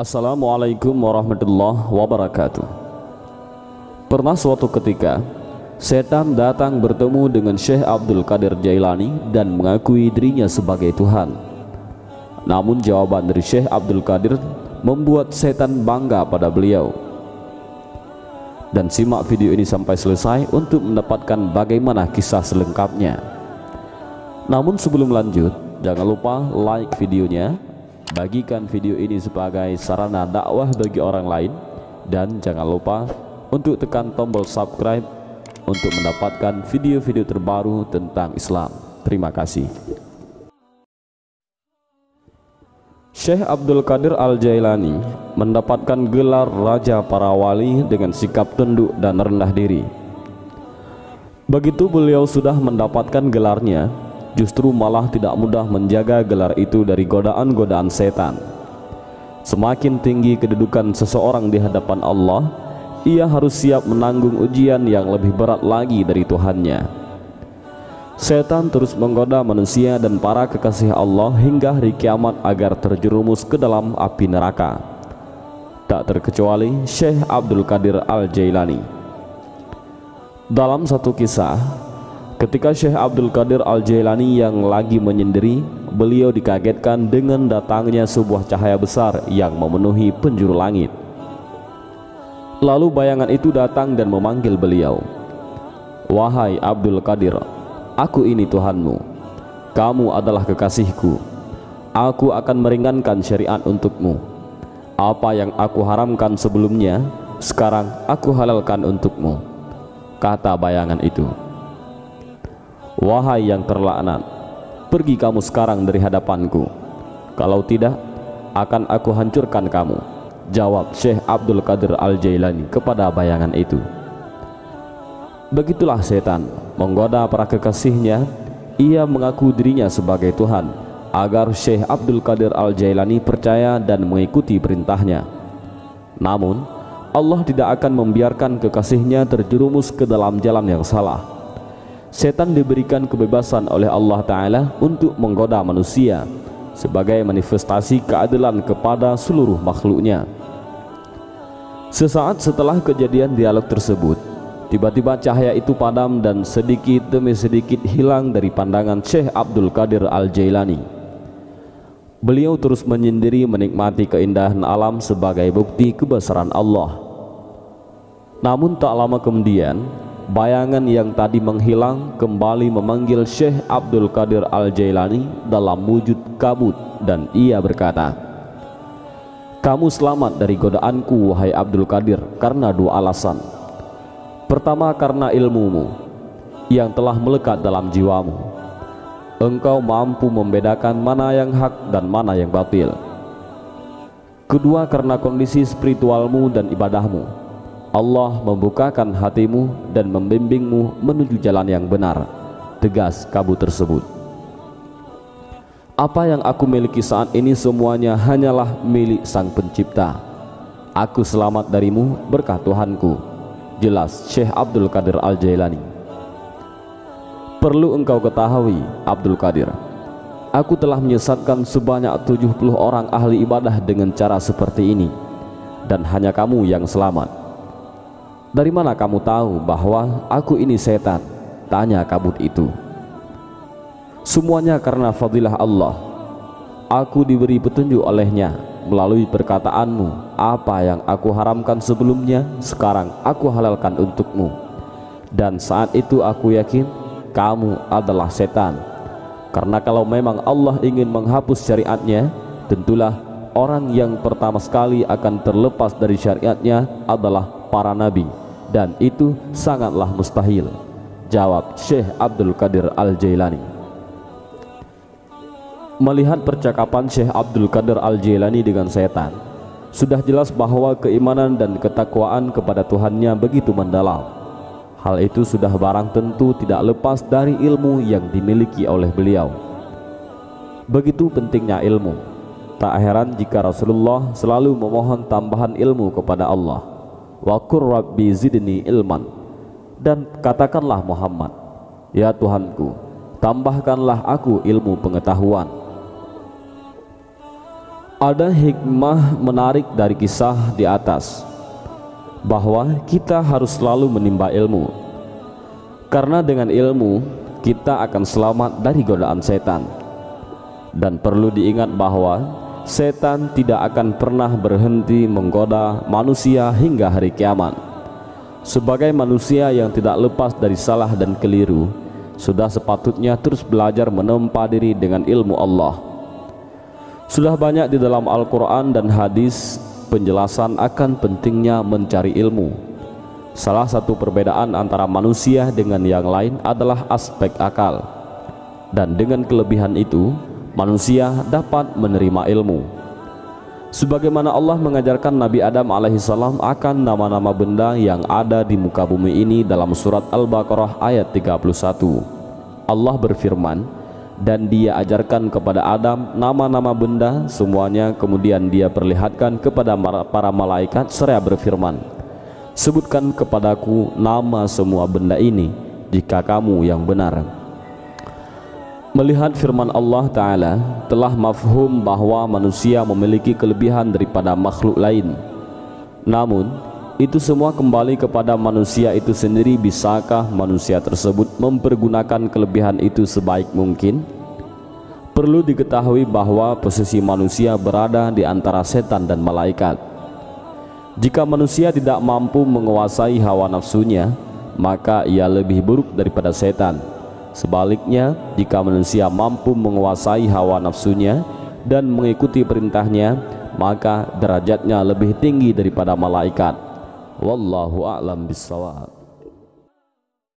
Assalamualaikum warahmatullahi wabarakatuh. Pernah suatu ketika, setan datang bertemu dengan Syekh Abdul Qadir Jailani dan mengakui dirinya sebagai Tuhan. Namun jawaban dari Syekh Abdul Qadir membuat setan bangga pada beliau. Dan simak video ini sampai selesai untuk mendapatkan bagaimana kisah selengkapnya. Namun sebelum lanjut, jangan lupa like videonya, Bagikan video ini sebagai sarana dakwah bagi orang lain dan jangan lupa untuk tekan tombol subscribe untuk mendapatkan video-video terbaru tentang Islam. Terima kasih. Syekh Abdul Qadir Al-Jailani mendapatkan gelar Raja Para Wali dengan sikap tunduk dan rendah diri. Begitu beliau sudah mendapatkan gelarnya, justru malah tidak mudah menjaga gelar itu dari godaan-godaan setan. Semakin tinggi kedudukan seseorang di hadapan Allah, ia harus siap menanggung ujian yang lebih berat lagi dari Tuhannya. Setan terus menggoda manusia dan para kekasih Allah hingga hari kiamat agar terjerumus ke dalam api neraka. Tak terkecuali Syekh Abdul Qadir Al-Jailani. Dalam satu kisah, Ketika Syekh Abdul Qadir Al-Jailani yang lagi menyendiri, beliau dikagetkan dengan datangnya sebuah cahaya besar yang memenuhi penjuru langit. Lalu bayangan itu datang dan memanggil beliau. Wahai Abdul Qadir, aku ini Tuhanmu. Kamu adalah kekasihku. Aku akan meringankan syariat untukmu. Apa yang aku haramkan sebelumnya, sekarang aku halalkan untukmu. Kata bayangan itu. Wahai yang terlaknat, pergi kamu sekarang dari hadapanku. Kalau tidak, akan aku hancurkan kamu. Jawab Syekh Abdul Qadir Al-Jailani kepada bayangan itu. Begitulah setan menggoda para kekasihnya. Ia mengaku dirinya sebagai Tuhan agar Syekh Abdul Qadir Al-Jailani percaya dan mengikuti perintahnya. Namun, Allah tidak akan membiarkan kekasihnya terjerumus ke dalam jalan yang salah setan diberikan kebebasan oleh Allah Ta'ala untuk menggoda manusia sebagai manifestasi keadilan kepada seluruh makhluknya. Sesaat setelah kejadian dialog tersebut tiba-tiba cahaya itu padam dan sedikit demi sedikit hilang dari pandangan Syekh Abdul Qadir Al-Jailani. Beliau terus menyendiri menikmati keindahan alam sebagai bukti kebesaran Allah. Namun tak lama kemudian bayangan yang tadi menghilang kembali memanggil Syekh Abdul Qadir Al-Jailani dalam wujud kabut dan ia berkata kamu selamat dari godaanku wahai Abdul Qadir karena dua alasan. Pertama karena ilmumu yang telah melekat dalam jiwamu. Engkau mampu membedakan mana yang hak dan mana yang batil. Kedua karena kondisi spiritualmu dan ibadahmu Allah membukakan hatimu dan membimbingmu menuju jalan yang benar. Tegas kabut tersebut. Apa yang aku miliki saat ini semuanya hanyalah milik sang pencipta. Aku selamat darimu berkah Tuhanku jelas Syekh Abdul Qadir Al-Jailani. Perlu engkau ketahui Abdul Qadir aku telah menyesatkan sebanyak 70 orang ahli ibadah dengan cara seperti ini. Dan hanya kamu yang selamat dari mana kamu tahu bahwa aku ini setan? Tanya kabut itu. Semuanya karena fadilah Allah. Aku diberi petunjuk olehnya melalui perkataanmu. Apa yang aku haramkan sebelumnya, sekarang aku halalkan untukmu. Dan saat itu aku yakin kamu adalah setan. Karena kalau memang Allah ingin menghapus syariatnya, tentulah orang yang pertama sekali akan terlepas dari syariatnya adalah para nabi dan itu sangatlah mustahil jawab Syekh Abdul Qadir Al-Jailani. Melihat percakapan Syekh Abdul Qadir Al-Jailani dengan setan sudah jelas bahwa keimanan dan ketakwaan kepada Tuhannya begitu mendalam. Hal itu sudah barang tentu tidak lepas dari ilmu yang dimiliki oleh beliau. Begitu pentingnya ilmu tak heran jika Rasulullah selalu memohon tambahan ilmu kepada Allah wa rabbi zidni ilman dan katakanlah Muhammad ya Tuhanku tambahkanlah aku ilmu pengetahuan Ada hikmah menarik dari kisah di atas bahwa kita harus selalu menimba ilmu. Karena dengan ilmu kita akan selamat dari godaan setan. Dan perlu diingat bahwa setan tidak akan pernah berhenti menggoda manusia hingga hari kiamat. Sebagai manusia yang tidak lepas dari salah dan keliru, sudah sepatutnya terus belajar menempa diri dengan ilmu Allah sudah banyak di dalam Al-Quran dan hadis penjelasan akan pentingnya mencari ilmu. Salah satu perbedaan antara manusia dengan yang lain adalah aspek akal. Dan dengan kelebihan itu, manusia dapat menerima ilmu. Sebagaimana Allah mengajarkan Nabi Adam alaihissalam akan nama-nama benda yang ada di muka bumi ini dalam surat Al-Baqarah ayat 31. Allah berfirman, dan dia ajarkan kepada Adam nama-nama benda semuanya kemudian dia perlihatkan kepada para malaikat seraya berfirman sebutkan kepadaku nama semua benda ini jika kamu yang benar melihat firman Allah Ta'ala telah mafhum bahwa manusia memiliki kelebihan daripada makhluk lain. Namun itu semua kembali kepada manusia itu sendiri. Bisakah manusia tersebut mempergunakan kelebihan itu sebaik mungkin? Perlu diketahui bahwa posisi manusia berada di antara setan dan malaikat. Jika manusia tidak mampu menguasai hawa nafsunya maka ia lebih buruk daripada setan sebaliknya jika manusia mampu menguasai hawa nafsunya dan mengikuti perintahnya maka derajatnya lebih tinggi daripada malaikat. Wallahu a'lam bissawab